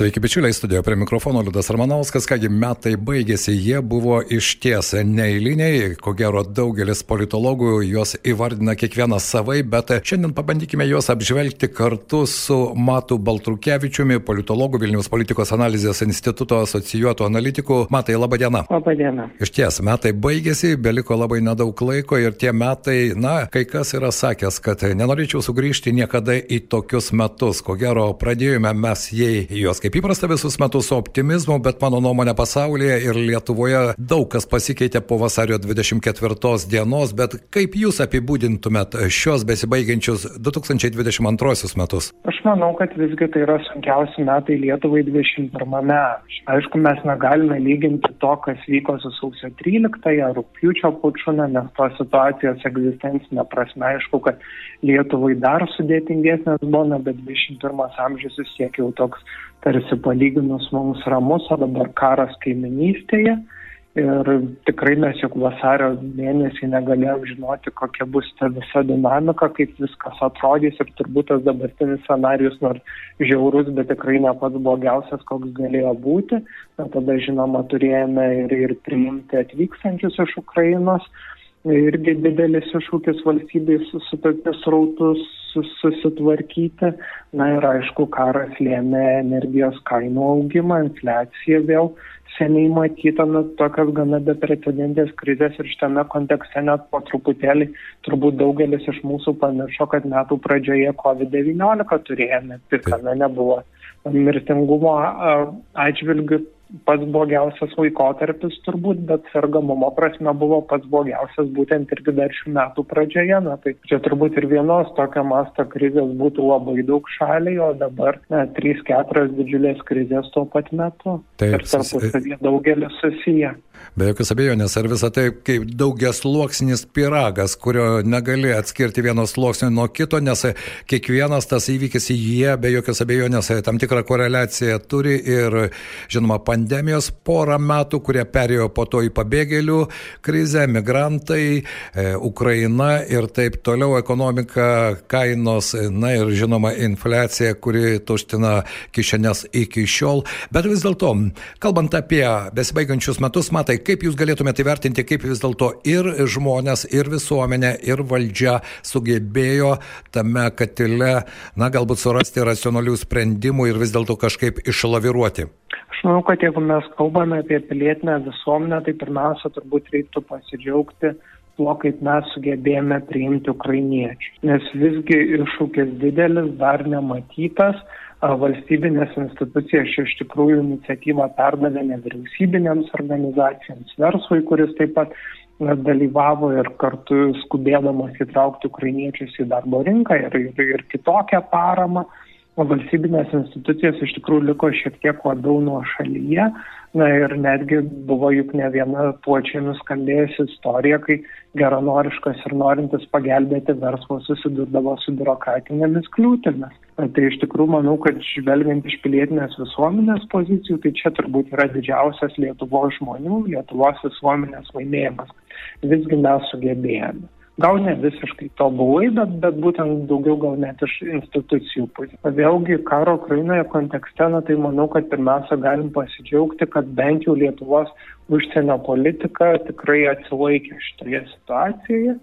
Sveiki, bičiuliai, studijoje prie mikrofono Liudas Armanauskas. Kągi metai baigėsi, jie buvo išties neįliniai, ko gero daugelis politologų juos įvardina kiekvienas savai, bet šiandien pabandykime juos apžvelgti kartu su Matu Baltrukevičiumi, politologu Vilnius politikos analizės instituto asocijuotų analitikų. Matai, laba diena. Labą dieną. Išties, metai baigėsi, beliko labai nedaug laiko ir tie metai, na, kai kas yra sakęs, kad nenorėčiau sugrįžti niekada į tokius metus. Ko gero, pradėjome mes jai juos kaip kaip įprasta visus metus su optimizmu, bet mano nuomonė pasaulyje ir Lietuvoje daug kas pasikeitė po vasario 24 dienos, bet kaip jūs apibūdintumėt šios besibaigiančius 2022 metus? Aš manau, kad visgi tai yra sunkiausi metai Lietuvai 21 amžiuje. Aišku, mes negalime lyginti to, kas vyko su sausio 13-ąją, rūpjūčio pučuna, nes tos situacijos egzistencinė prasme, aišku, kad Lietuvai dar sudėtingesnės buvo, bet 21 amžius vis tiek jau toks tarsi palyginus mums ramus, o dabar karas kaiminystėje. Ir tikrai mes juk vasario mėnesį negalėjom žinoti, kokia bus ta visa dinamika, kaip viskas atrodys ir turbūt tas dabartinis scenarius nors žiaurus, bet tikrai ne pats blogiausias, koks galėjo būti. Na, tada žinoma turėjome ir, ir priimti atvykstančius iš Ukrainos. Irgi didelis iššūkis valstybei su, su tokius rautus susitvarkyti. Na ir aišku, karas lėmė energijos kainų augimą, infliacija vėl seniai matyta, nu, tokios gana beprecedentės krizės ir šitame kontekste net po truputėlį turbūt daugelis iš mūsų pamiršo, kad metų pradžioje COVID-19 turėjome piką, na nebuvo mirtingumo atžvilgių pats blogiausias laikotarpis turbūt, bet sergamumo prasme buvo pats blogiausias būtent dar šių metų pradžioje. Na, tai čia turbūt ir vienos tokio masto krizės būtų labai daug šaliai, o dabar na, 3-4 didžiulės krizės tuo pat metu. Taip, ir tarpusavį daugelis susiję. Be jokios abejonės, ar visą tai kaip daugias sluoksnis piragas, kurio negali atskirti vieno sluoksnio nuo kito, nes kiekvienas tas įvykis jie be jokios abejonės tam tikrą koreliaciją turi ir, žinoma, pandemijos porą metų, kurie perėjo po to į pabėgėlių krizę, migrantai, e, Ukraina ir taip toliau, ekonomika, kainos, na ir, žinoma, infliacija, kuri tuština kišenės iki šiol. Bet vis dėlto, kalbant apie besibaigiančius metus, matai, kaip jūs galėtumėte įvertinti, kaip vis dėlto ir žmonės, ir visuomenė, ir valdžia sugebėjo tame katile, na, galbūt surasti racionalių sprendimų ir vis dėlto kažkaip išlaviruoti? Aš manau, kad jeigu mes kalbame apie pilietinę visuomenę, tai pirmiausia turbūt reiktų pasidžiaugti tuo, kaip mes sugebėjome priimti ukrainiečių. Nes visgi iššūkis didelis, dar nematytas, valstybinės institucijos čia iš tikrųjų iniciatyvą perdavė nevyriausybinėms organizacijoms, verslui, kuris taip pat dalyvavo ir kartu skubėdamas įtraukti ukrainiečius į darbo rinką ir, ir, ir kitokią paramą. O valstybinės institucijos iš tikrųjų liko šiek tiek labiau nuo šalyje. Na ir netgi buvo juk ne viena plačiai nuskambėjusi istorija, kai geranoriškas ir norintis pagelbėti verslas susidurdavo su biurokratinėmis kliūtimis. Tai iš tikrųjų manau, kad žvelgiant iš pilietinės visuomenės pozicijų, tai čia turbūt yra didžiausias Lietuvos žmonių, Lietuvos visuomenės laimėjimas. Visgi mes sugebėjome. Gal ne visiškai tobulai, bet, bet būtent daugiau gal net iš institucijų pusės. Vėlgi, karo Ukrainoje kontekste, na, tai manau, kad pirmiausia galim pasidžiaugti, kad bent jau Lietuvos užsienio politika tikrai atsilaikė šitoje situacijoje.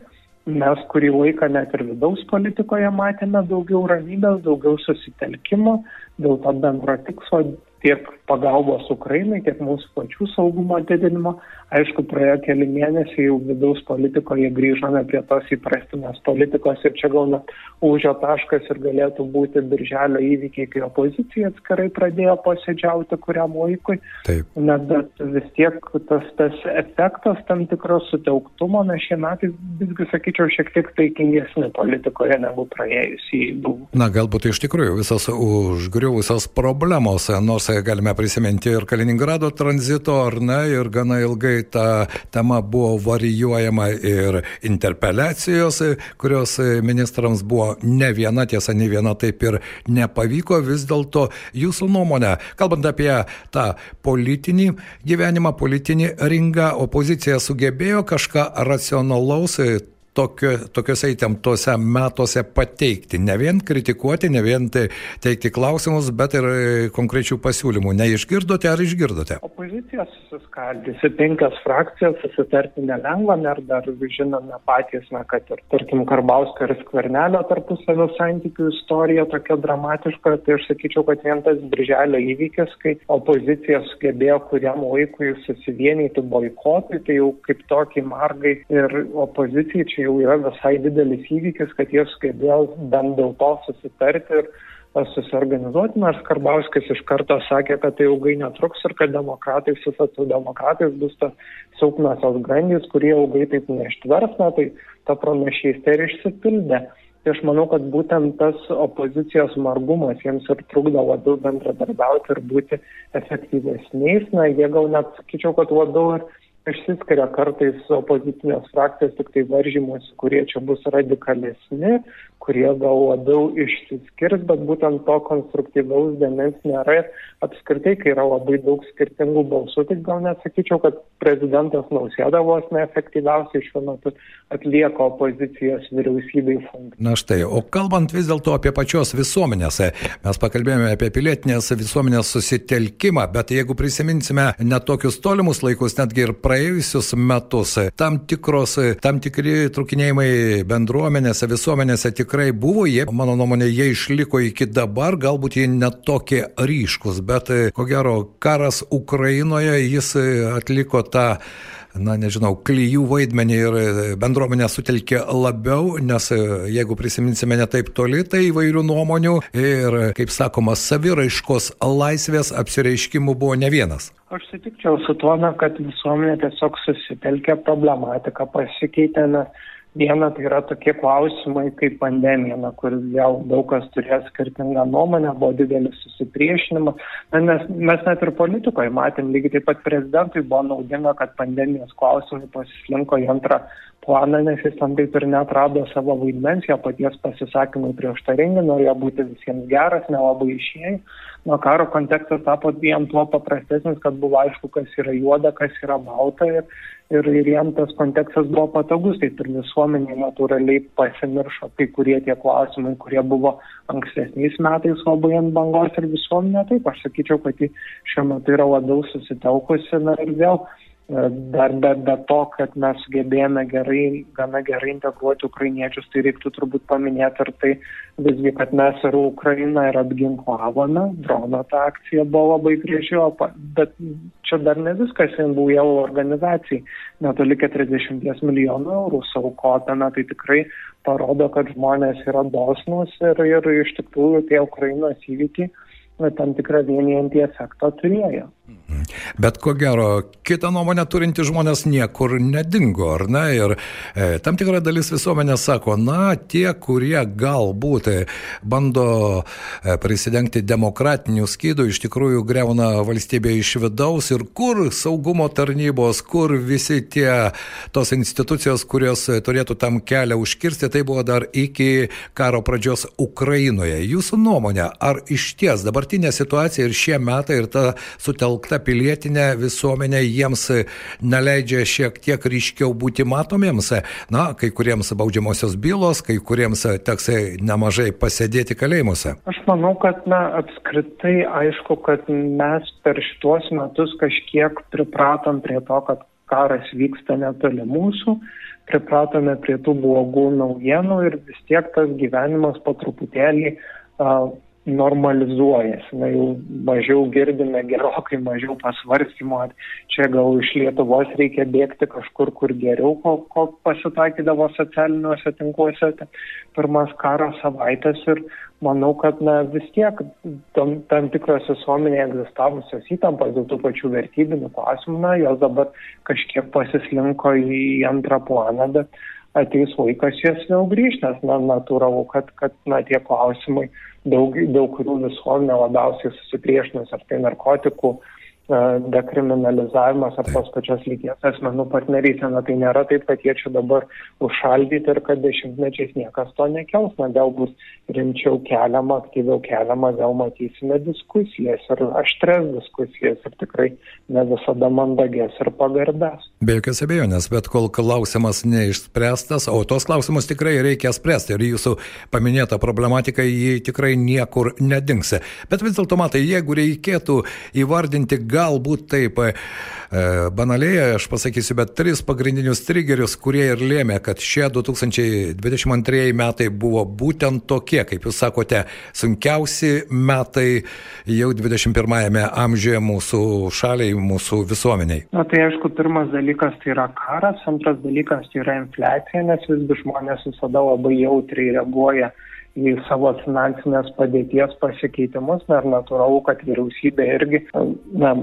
Mes kurį laiką net ir vidaus politikoje matėme daugiau ramybės, daugiau susitelkimo dėl to bendro tikslo tiek pagalbos Ukrainai, tiek mūsų pačių saugumo didinimo. Aišku, praėjo keli mėnesiai jau vidaus politikoje grįžome prie tos įprastinės politikos ir čia gal net užio taškas ir galėtų būti birželio įvykiai, kai opozicija atskirai pradėjo posėdžiauti kuriam laikui. Taip. Na, bet vis tiek tas, tas efektas tam tikros sutelktumo, na šie metai visgi, sakyčiau, šiek tiek taikingesni politikoje negu praėjusiai buvo. Na, galbūt iš tikrųjų visas užgriuvusios problemos, nors galime prisiminti ir Kaliningrado tranzito, ar ne, ir gana ilgai ta tema buvo varijuojama ir interpeliacijos, kurios ministrams buvo ne viena, tiesa, ne viena taip ir nepavyko, vis dėlto jūsų nuomonė, kalbant apie tą politinį gyvenimą, politinį ringą, opozicija sugebėjo kažką racionalaus tokio, tokiuose įtemptuose metuose pateikti. Ne vien kritikuoti, ne vien teikti klausimus, bet ir konkrečių pasiūlymų. Neišgirdote ar išgirdote? Opozicija susiskaldėsi penkias frakcijas, susitarti nelengva, ir dar žinome patys, na, kad ir, tarkim, Karbauskio ir Skvernelio tarpusavio santykių istorija tokia dramatiška, tai aš sakyčiau, kad vien tas birželio įvykis, kai opozicija sugebėjo kuriam laikui susivienyti boikotui, tai jau kaip tokį margai ir opozicijai čia jau yra visai didelis įvykis, kad jie sugebėjo bent dėl to susitarti ir susiorganizuoti, nors Karbauskis iš karto sakė, kad tai ilgai netruks ir kad demokratai su socialdemokratais bus tas silpnasios grandys, kurie ilgai taip neištvers, na tai ta pranašystė ir išsipildė. Tai aš manau, kad būtent tas opozicijos margumas jiems ir trukdo labiau bendradarbiauti ir būti efektyvesniais. Na, jie gal net sakyčiau, kad labiau ir išsiskiria kartais opozicinės frakcijos tik tai varžymuose, kurie čia bus radikalesni, kurie gal labiau išsiskirs, bet būtent to konstruktyvaus dėmens nėra apskritai, kai yra labai daug skirtingų balsų, tai gal net sakyčiau, kad prezidentas nausėda vos neefektyviausiai šiuo metu atlieka opozicijos vyriausybei funkciją. Na štai, o kalbant vis dėlto apie pačios visuomenės, mes pakalbėjome apie pilietinės visuomenės susitelkimą, bet jeigu prisiminsime net tokius tolimus laikus, netgi ir praėjusius metus, tam, tikros, tam tikri trukinėjimai bendruomenėse, visuomenėse tikrai buvo, jie, mano nuomonė, jie išliko iki dabar, galbūt jie netokie ryškus, bet ko gero karas Ukrainoje jis atliko tą na nežinau, klyjų vaidmenį ir e, bendruomenę sutelkė labiau, nes jeigu prisiminsime netaip toli, tai įvairių nuomonių ir, kaip sakoma, saviraiškos laisvės apsireiškimų buvo ne vienas. Aš sutikčiau su tuo, kad visuomenė tiesiog susitelkė, problematika pasikeitė, nes Viena tai yra tokie klausimai kaip pandemija, na, kur vėl daug kas turėjo skirtingą nuomonę, buvo didelis susipriešinimas. Na, nes mes net ir politikoje matėm, lygiai taip pat prezidentui buvo naudinga, kad pandemijos klausimai pasislinko į antrą planą, nes jis tam taip ir netrado savo vaidmens, jo paties pasisakymai prieštaringi, norėjo būti visiems geras, nelabai išėjai. Nuo karo kontekstas tapo dviem tuo paprastesnis, kad buvo aišku, kas yra juoda, kas yra balta ir, ir, ir jam tas kontekstas buvo patogus, taip ir visuomenė natūraliai pasimiršo kai kurie tie klausimai, kurie buvo ankstesniais metais labai ant bangos ir visuomenė, taip aš sakyčiau, kad ji šiuo metu yra labiau susitelkusi. Na, ir vėl Dar be, be to, kad mes sugebėjome gerai, gana gerai integruoti ukrainiečius, tai reiktų turbūt paminėti ir tai visgi, kad mes ir Ukrainą ir apginklavome, drono ta akcija buvo labai graži, bet čia dar ne viskas, jin buvo jau organizacijai, netoli 40 milijonų eurų saukotame, tai tikrai parodo, kad žmonės yra dosnus ir, ir iš tikrųjų tie Ukrainos įvykiai tam tikrą vienijantį efektą turėjo. Mhm. Bet ko gero, kitą nuomonę turinti žmonės niekur nedingo, ar ne? Ir e, tam tikra dalis visuomenės sako, na, tie, kurie galbūt e, bando e, prisidengti demokratinių skydų, iš tikrųjų greuna valstybė iš vidaus ir kur saugumo tarnybos, kur visi tie tos institucijos, kurios turėtų tam kelią užkirsti, tai buvo dar iki karo pradžios Ukrainoje. Jūsų nuomonė, ar iš ties dabartinė situacija ir šie metai ir ta sutelkta sutelkta pilietinė visuomenė jiems neleidžia šiek tiek ryškiau būti matomiems. Na, kai kuriems baudžiamosios bylos, kai kuriems teks nemažai pasėdėti kalėjimuose. Aš manau, kad na, apskritai aišku, kad mes per šituos metus kažkiek pripratom prie to, kad karas vyksta netoli mūsų, pripratome prie tų blogų naujienų ir vis tiek tas gyvenimas po truputėlį uh, normalizuojasi, na jau mažiau girdime, gerokai mažiau pasvarstymų, ar čia gal iš Lietuvos reikia bėgti kažkur, kur geriau, ko, ko pasitaikydavo socialiniuose tinkluose pirmas karo savaitės. Ir manau, kad na, vis tiek tam, tam tikros visuomenėje egzistavusios įtampos dėl tų pačių vertybinių klausimų, na, jos dabar kažkiek pasislinko į antrą planą, bet ateis laikas jas vėl grįžti, nes na, natūralu, kad, kad na, tie klausimai, daug, daug kurių visuomenė labiausiai susipriešinus, ar tai narkotikų dekriminalizavimas ar tos pačios lyties asmenų partnerystė. Na tai nėra taip, kad jie čia dabar užšaldyti ir kad dešimtmečiais niekas to nekels. Na vėl bus rimčiau keliama, aktyviau keliama, vėl matysime diskusijas ir aštres diskusijas ir tikrai ne visada mandagės ir pagarbės. Be jokios abejonės, bet kol klausimas neišspręstas, o tos klausimus tikrai reikia spręsti ir jūsų paminėta problematika jį tikrai niekur nedingsi. Bet vis dėlto matai, jeigu reikėtų įvardinti galbūt taip e, banaliai, aš pasakysiu, bet tris pagrindinius triggerius, kurie ir lėmė, kad šie 2022 metai buvo būtent tokie, kaip jūs sakote, sunkiausi metai jau 21-ame amžiuje mūsų šaliai, mūsų visuomeniai. Na tai aišku, pirmas dalykas tai yra karas, antras dalykas tai yra infliacija, nes visgi žmonės visada labai jautriai reaguoja į savo finansinės padėties pasikeitimus, na ir natūralu, kad vyriausybė irgi na,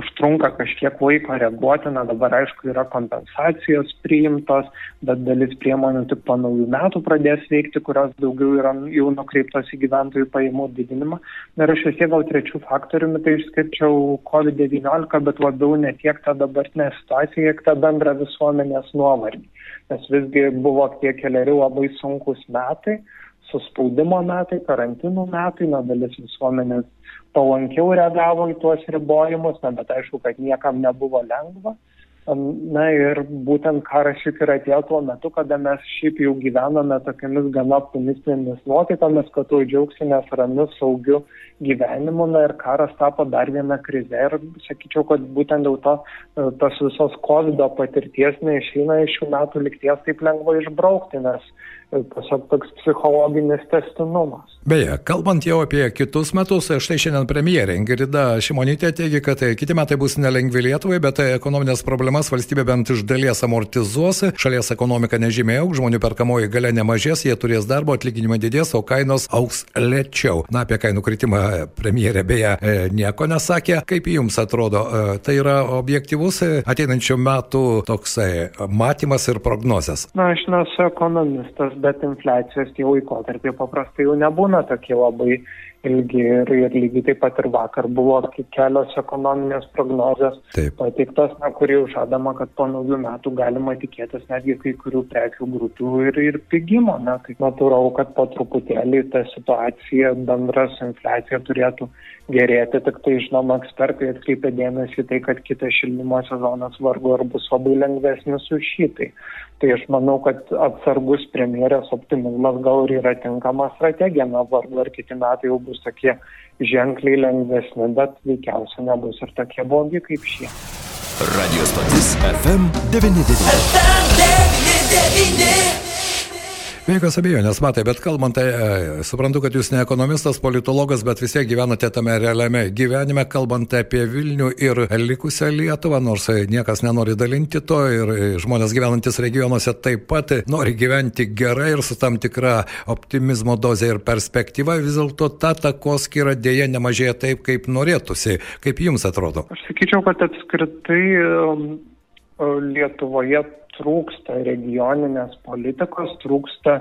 užtrunka kažkiek laiko reaguoti, na dabar aišku yra kompensacijos priimtos, bet dalis priemonių tik po naujų metų pradės veikti, kurios daugiau yra jau nukreiptos į gyventojų pajamų didinimą. Na ir aš vis tiek gal trečių faktoriumi tai išskirčiau COVID-19, bet labiau ne tiek tą dabartinę situaciją, kiek tą bendrą visuomenės nuovargį. Nes visgi buvo tie keliari labai sunkus metai suspaudimo metai, karantinų metai, na, dalis visuomenės palankiau reagavo į tuos ribojimus, na, bet aišku, kad niekam nebuvo lengva. Na ir būtent karas šiaip ir atėjo tuo metu, kada mes šiaip jau gyvename tokiamis gana optimistinėmis nuotaikomis, kad tu džiaugsimės ramiu, saugiu gyvenimu, na ir karas tapo dar viena krize ir sakyčiau, kad būtent dėl to e, tos visos COVID patirties neišeina iš šių metų likties taip lengvai išbraukti, nes tiesiog toks psichologinis testinumas. Beje, kalbant jau apie kitus metus, štai šiandien premjerė Ingrida Šimonytė teigia, kad kiti metai bus nelengvi Lietuvai, bet ekonominės problemas valstybė bent iš dalies amortizuos, šalies ekonomika nežymiai augs, žmonių perkamoji galia nemažės, jie turės darbo, atlyginimai didės, o kainos auks lėčiau. Na, apie kainų kritimą premjerė beje e, nieko nesakė. Kaip jums atrodo, e, tai yra objektivus ateinančių metų toksai matymas ir prognozes? Na, aš nesu ekonomistas, bet infliacijos tie laikotarpiai paprastai jau nebūna tokie labai ilgi ir, ir lygiai taip pat ir vakar buvo kelios ekonominės prognozės taip. pateiktos, na, kur jau žadama, kad po naujų metų galima tikėtis netgi kai kurių prekių grupių ir, ir pigimo. Na, tai natūralu, kad po truputėlį ta situacija, bendras infliacija turėtų gerėti, tik tai žinoma, ekspertai atkreipia dėmesį tai, kad kitas šildymo sezonas vargu ar bus labai lengvesnis už šitai. Tai aš manau, kad atsargus premjerės optimizmas gal ir yra tinkama strategija, na vargu ar kiti metai jau bus tokie ženkliai lengvesni, bet veikiausiai nebus ir tokie blogi kaip šie. Radio stotis FM99. FM99. Be jokios abejonės, matai, bet kalbant, tai e, suprantu, kad jūs ne ekonomistas, politologas, bet vis tiek gyvenate tame realiame gyvenime, kalbant apie Vilnių ir likusią Lietuvą, nors niekas nenori dalinti to ir žmonės gyvenantis regionuose taip pat nori gyventi gerai ir su tam tikra optimizmo dozė ir perspektyva, vis dėlto ta takoskira dėja nemažėja taip, kaip norėtųsi. Kaip jums atrodo? Aš sakyčiau, kad apskritai um, Lietuvoje trūksta regioninės politikos, trūksta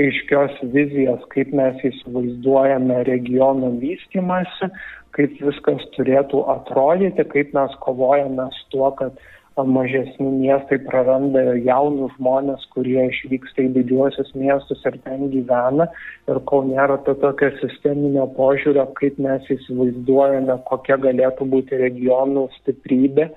aiškios vizijos, kaip mes įsivaizduojame regionų vystimąsi, kaip viskas turėtų atrodyti, kaip mes kovojame su tuo, kad mažesni miestai praranda jaunus žmonės, kurie išvyksta į didžiuosius miestus ir ten gyvena. Ir kol nėra to tokio sisteminio požiūrio, kaip mes įsivaizduojame, kokia galėtų būti regionų stiprybė,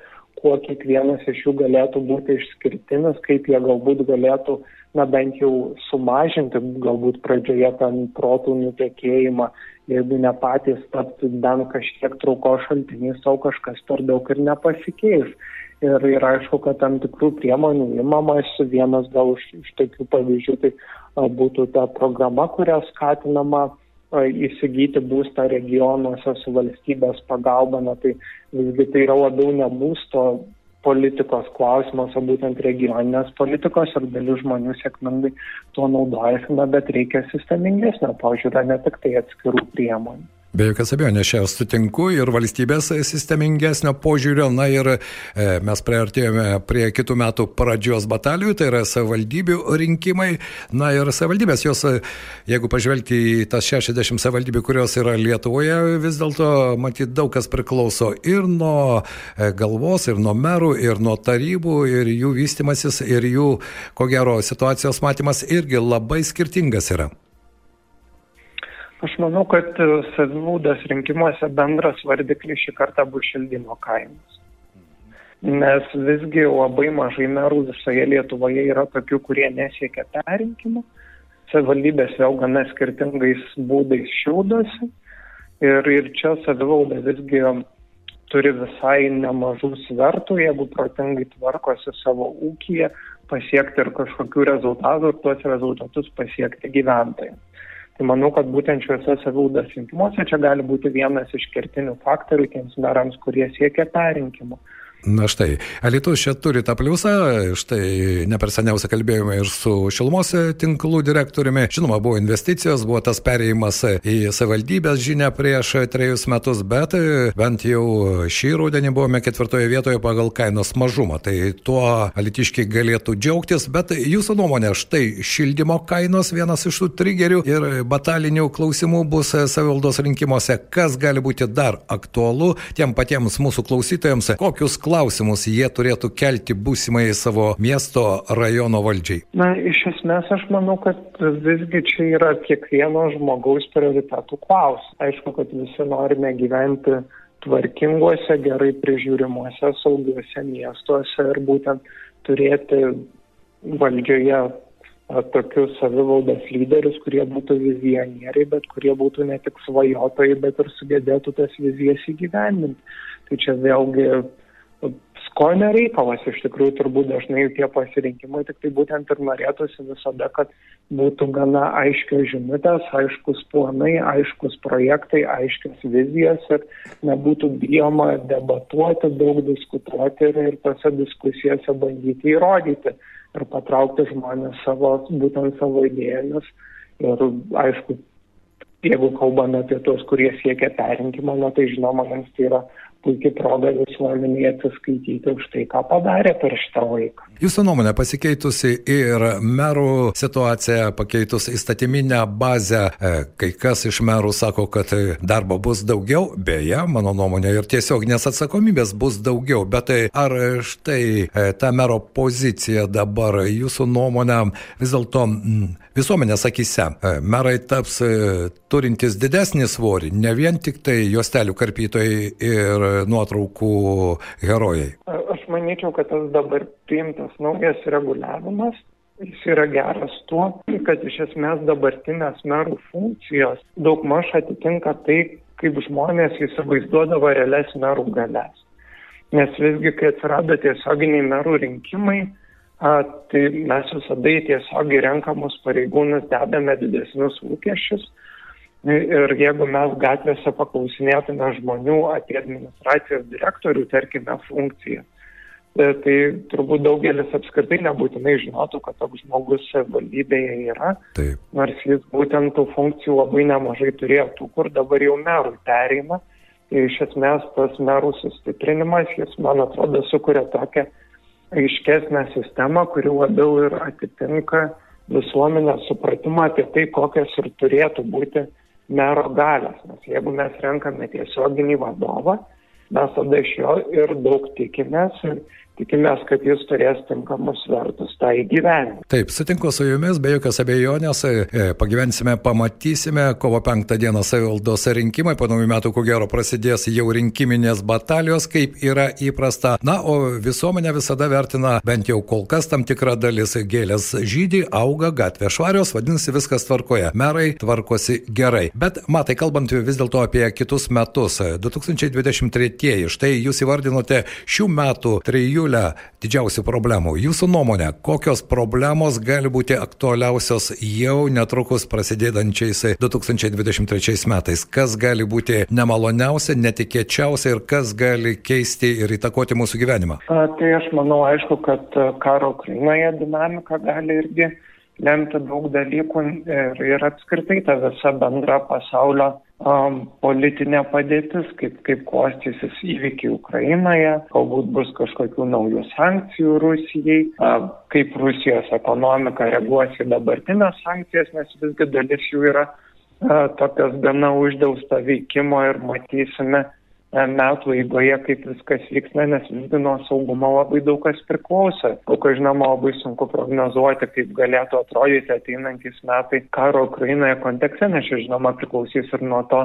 kuo kiekvienas iš jų galėtų būti išskirtinis, kaip jie galbūt galėtų, na bent jau sumažinti galbūt pradžioje ten protų nutekėjimą, jeigu ne patys taptų bent kažkiek trauko šaltiniais, o kažkas per daug ir nepasikeis. Ir, ir aišku, kad tam tikrų priemonių įmamas, vienas gal iš, iš tokių pavyzdžių tai a, būtų ta programa, kuria skatinama įsigyti būstą regionuose su valstybės pagalba, na tai visgi tai yra labiau ne būsto politikos klausimas, o būtent regioninės politikos ir dalis žmonių sėkmingai tuo naudojasi, na, bet reikia sistemingesnio požiūrio, ne tik tai atskirų priemonių. Be jokios abejonės, čia sutinku ir valstybės sistemingesnio požiūrio, na ir e, mes priartėjome prie kitų metų pradžios batalijų, tai yra savivaldybių rinkimai, na ir savivaldybės, jos, jeigu pažvelgti į tas 60 savivaldybių, kurios yra Lietuvoje, vis dėlto matyt daug kas priklauso ir nuo e, galvos, ir nuo merų, ir nuo tarybų, ir jų vystimasis, ir jų, ko gero, situacijos matymas irgi labai skirtingas yra. Aš manau, kad e, savivaldos rinkimuose bendras vardiklis šį kartą bus šildymo kainos. Nes visgi labai mažai merų visoje Lietuvoje yra tokių, kurie nesiekia perrinkimo. Savivaldybės vėl gana skirtingais būdais šildosi. Ir, ir čia savivalda visgi turi visai nemažų svertų, jeigu protingai tvarkosi savo ūkiją, pasiekti ir kažkokių rezultatų ir tuos rezultatus pasiekti gyventojams. Tai manau, kad būtent šiuose savivaldos rinkimuose čia gali būti vienas iš kertinių faktorių tiems merams, kurie siekia perrinkimų. Na štai, Alitus čia turi tą pliusą, štai ne per seniausiai kalbėjome ir su šilumos tinklų direktoriumi. Žinoma, buvo investicijos, buvo tas perėjimas į savivaldybės žinę prieš trejus metus, bet bent jau šį rudenį buvome ketvirtoje vietoje pagal kainos mažumą. Tai tuo alitiškiai galėtų džiaugtis, bet jūsų nuomonė, štai šildymo kainos vienas iš tų trigerių ir batalinių klausimų bus savivaldos rinkimuose. Kas gali būti dar aktualu tiem patiems mūsų klausytojams, kokius klausimus klausimus jie turėtų kelti būsimai savo miesto rajono valdžiai? Na, iš esmės aš manau, kad visgi čia yra kiekvieno žmogaus prioritetų klausimas. Aišku, kad visi norime gyventi tvarkinguose, gerai prižiūrimuose, saugiuose miestuose ir būtent turėti valdžioje tokius savivaldos lyderius, kurie būtų vizionieriai, bet kurie būtų ne tik svajotojai, bet ir sugebėtų tas vizijas įgyvendinti. Tai čia vėlgi skonio reikalas iš tikrųjų turbūt dažnai tie pasirinkimai tik tai būtent ir norėtųsi visada, kad būtų gana aiškios žinutės, aiškus planai, aiškus projektai, aiškios vizijos ir nebūtų bijoma debatuoti, daug diskutuoti ir, ir tose diskusijose bandyti įrodyti ir patraukti žmonės savo, būtent savo idėjomis. Ir aišku, jeigu kalbame apie tos, kurie siekia perrinkimo, na tai žinoma, mums tai yra puikiai proga visuomeniai atsiskaityti už tai, ką padarė per šitą laiką. Jūsų nuomonė pasikeitusi ir merų situacija, pakeitus įstatyminę bazę, e, kai kas iš merų sako, kad darbo bus daugiau, beje, mano nuomonė ir tiesioginės atsakomybės bus daugiau, bet tai ar štai e, ta mero pozicija dabar jūsų nuomonė vis dėlto visuomenės akise, e, merai taps turintis didesnį svorį, ne vien tik tai juostelių karpytojai ir nuotraukų herojai? Aš manyčiau, kad tas dabar priimtas naujas reguliavimas jis yra geras tuo, kad iš esmės dabartinės merų funkcijos daug maž atitinka tai, kaip žmonės įsivaizduodavo realias merų galės. Nes visgi, kai atsirado tiesioginiai merų rinkimai, a, tai mes visada į tiesiogiai renkamus pareigūnus dedame didesnius lūkesčius, Ir jeigu mes gatvėse paklausinėtume žmonių apie administracijos direktorių, tarkime, funkciją, e, tai turbūt daugelis apskritai nebūtinai žinotų, kad toks žmogus valdybėje yra, Taip. nors jis būtent tų funkcijų labai nemažai turėtų, kur dabar jau merų pereina. Tai iš esmės tas merų sustiprinimas, jis, man atrodo, sukuria tokią aiškesnę sistemą, kuri labiau ir atitinka visuomenės supratimą apie tai, kokios ir turėtų būti mero galios, nes jeigu mes renkame tiesioginį vadovą, mes tada iš jo ir daug tikimės ir tikimės, kad jis turės tinkamus svertus tą įgyvenimą. Taip, sutinku su jumis, be jokios abejonės, e, pagyvensime, pamatysime, kovo penktą dieną savivaldos rinkimai, po naujų metų ko gero prasidės jau rinkiminės batalijos, kaip yra įprasta. Na, o visuomenė visada vertina bent jau kol kas tam tikrą dalis gėlės žydį, auga, gatvė švarios, vadinasi viskas tvarkoje. Merai tvarkosi gerai. Bet, matai, kalbant vis dėlto apie kitus metus, 2023, štai jūs įvardinote šių metų trijų trijulę didžiausių problemų. Jūsų nuomonė, kokios problemos gali būti aktualiausios jau netrukus prasidėdančiais 2023 metais? Kas gali būti nemaloniausia, netikėčiausia ir kas gali keisti ir įtakoti mūsų gyvenimą? A, tai aš manau, aišku, kad karo Ukrainoje dinamika gali irgi lemti daug dalykų ir, ir apskritai ta visa bendra pasaulio um, politinė padėtis, kaip, kaip klostysis įvykiai Ukrainoje, galbūt bus kažkokių naujų sankcijų Rusijai, uh, kaip Rusijos ekonomika reaguos į dabartinės sankcijas, nes visgi dalis jų yra uh, tokios gana uždėlsta veikimo ir matysime metų eigoje, kaip viskas vyksna, nes visgi nuo saugumo labai daug kas priklauso. Kol kas žinoma, labai sunku prognozuoti, kaip galėtų atrodyti ateinantys metai karo Ukrainoje kontekste, nes žinoma priklausys ir nuo to,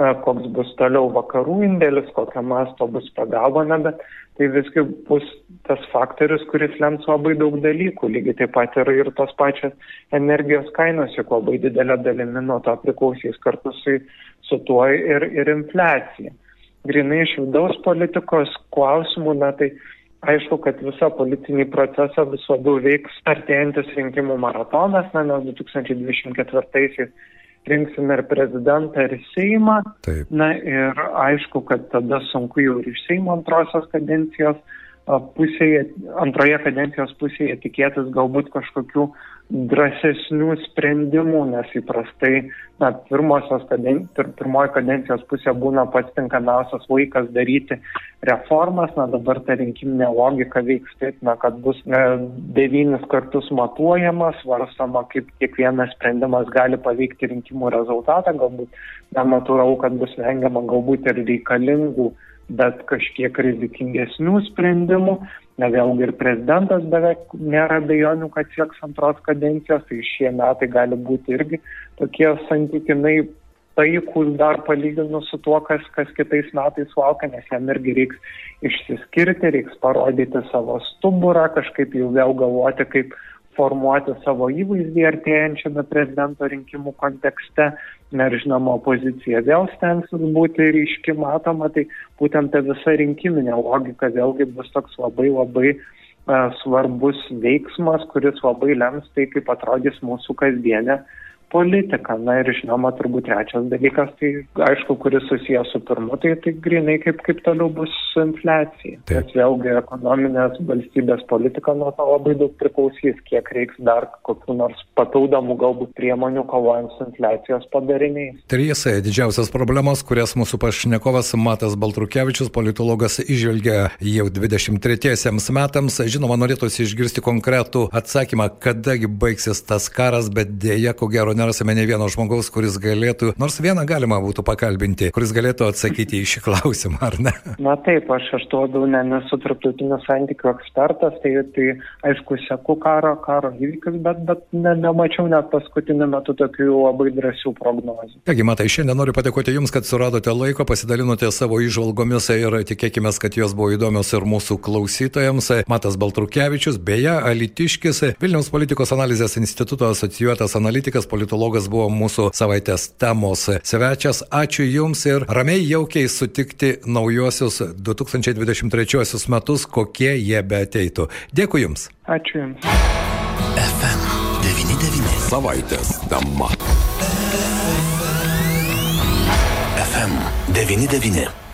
e, koks bus toliau vakarų indėlis, kokia masto bus pagalba, na, bet tai visgi bus tas faktorius, kuris lems labai daug dalykų. Lygiai taip pat yra ir tos pačios energijos kainos, juk labai didelė dalimi nuo to priklausys kartu su, su tuo ir, ir infliacija grinai iš vidaus politikos klausimų, na tai aišku, kad visą politinį procesą vis labiau veiks artėjantis rinkimų maratonas, na, nes 2024-aisiais rinksime ir prezidentą, ir Seimą. Taip. Na ir aišku, kad tada sunku jau ir iš Seimo antrosios kadencijos pusėje, antroje kadencijos pusėje tikėtis galbūt kažkokių drąsesnių sprendimų, nes įprastai na, kaden, pir, pirmoji kadencijos pusė būna pats tinkamiausias laikas daryti reformas, na dabar ta rinkiminė logika veiks taip, na, kad bus ne, devynis kartus matuojamas, svarstama, kaip kiekvienas sprendimas gali paveikti rinkimų rezultatą, galbūt nenatūralu, kad bus vengiama galbūt ir reikalingų bet kažkiek rizikingesnių sprendimų. Na vėlgi ir prezidentas beveik nėra bejonių, kad sieks antros kadencijos, tai šie metai gali būti irgi tokie santykinai taikus dar palyginus su tuo, kas, kas kitais metais laukia, nes jam irgi reiks išsiskirti, reiks parodyti savo stuburą, kažkaip jau vėl galvoti, kaip formuoti savo įvaizdį artėjančiame prezidento rinkimų kontekste. Ir žinoma, opozicija vėl stengsis būti ryški matoma, tai būtent ta visa rinkiminė logika vėlgi bus toks labai labai svarbus veiksmas, kuris labai lems tai, kaip atrodys mūsų kasdienė politika. Na ir žinoma, turbūt trečias dalykas, tai aišku, kuris susijęs su pirmu, tai, tai grinai kaip, kaip toliau bus su infliacija. Taip. Nes vėlgi ekonominės valstybės politika nuo to labai daug priklausys, kiek reiks dar kokiu nors papildomų galbūt priemonių kovojant su infliacijos padariniais. Trys didžiausias problemas, kurias mūsų pašnekovas Matas Baltrukevičius, politologas, išvelgia jau 23 metams. Žinoma, norėtųsi išgirsti konkretų atsakymą, kadagi baigsis tas karas, bet dėja, ko gero, nerasime ne vieno žmogaus, kuris galėtų, nors vieną galima būtų pakalbinti, kuris galėtų atsakyti į šį klausimą, ar ne? Na taip, aš, aš to labiau ne, nesu tarptautinių santykių ekspertas, tai, tai aišku, seku karo, karo įvykius, bet, bet ne, nemačiau net paskutiniu metu tokių labai drąsių prognozių. Kągi, matai, šiandien noriu padėkoti Jums, kad suradote laiko, pasidalinote savo išvalgomis ir tikėkime, kad jos buvo įdomios ir mūsų klausytojams. Matas Baltrukevičius, beje, Alitiškis, Vilniaus politikos analizės instituto asocijuotas analitikas, politologas politologas buvo mūsų savaitės temos svečias. Ačiū Jums ir ramiai jaukiai sutikti naujosius 2023 metus, kokie jie be ateitų. Dėkui Jums. Ačiū Jums. FM99. Savaitės tema. FM99.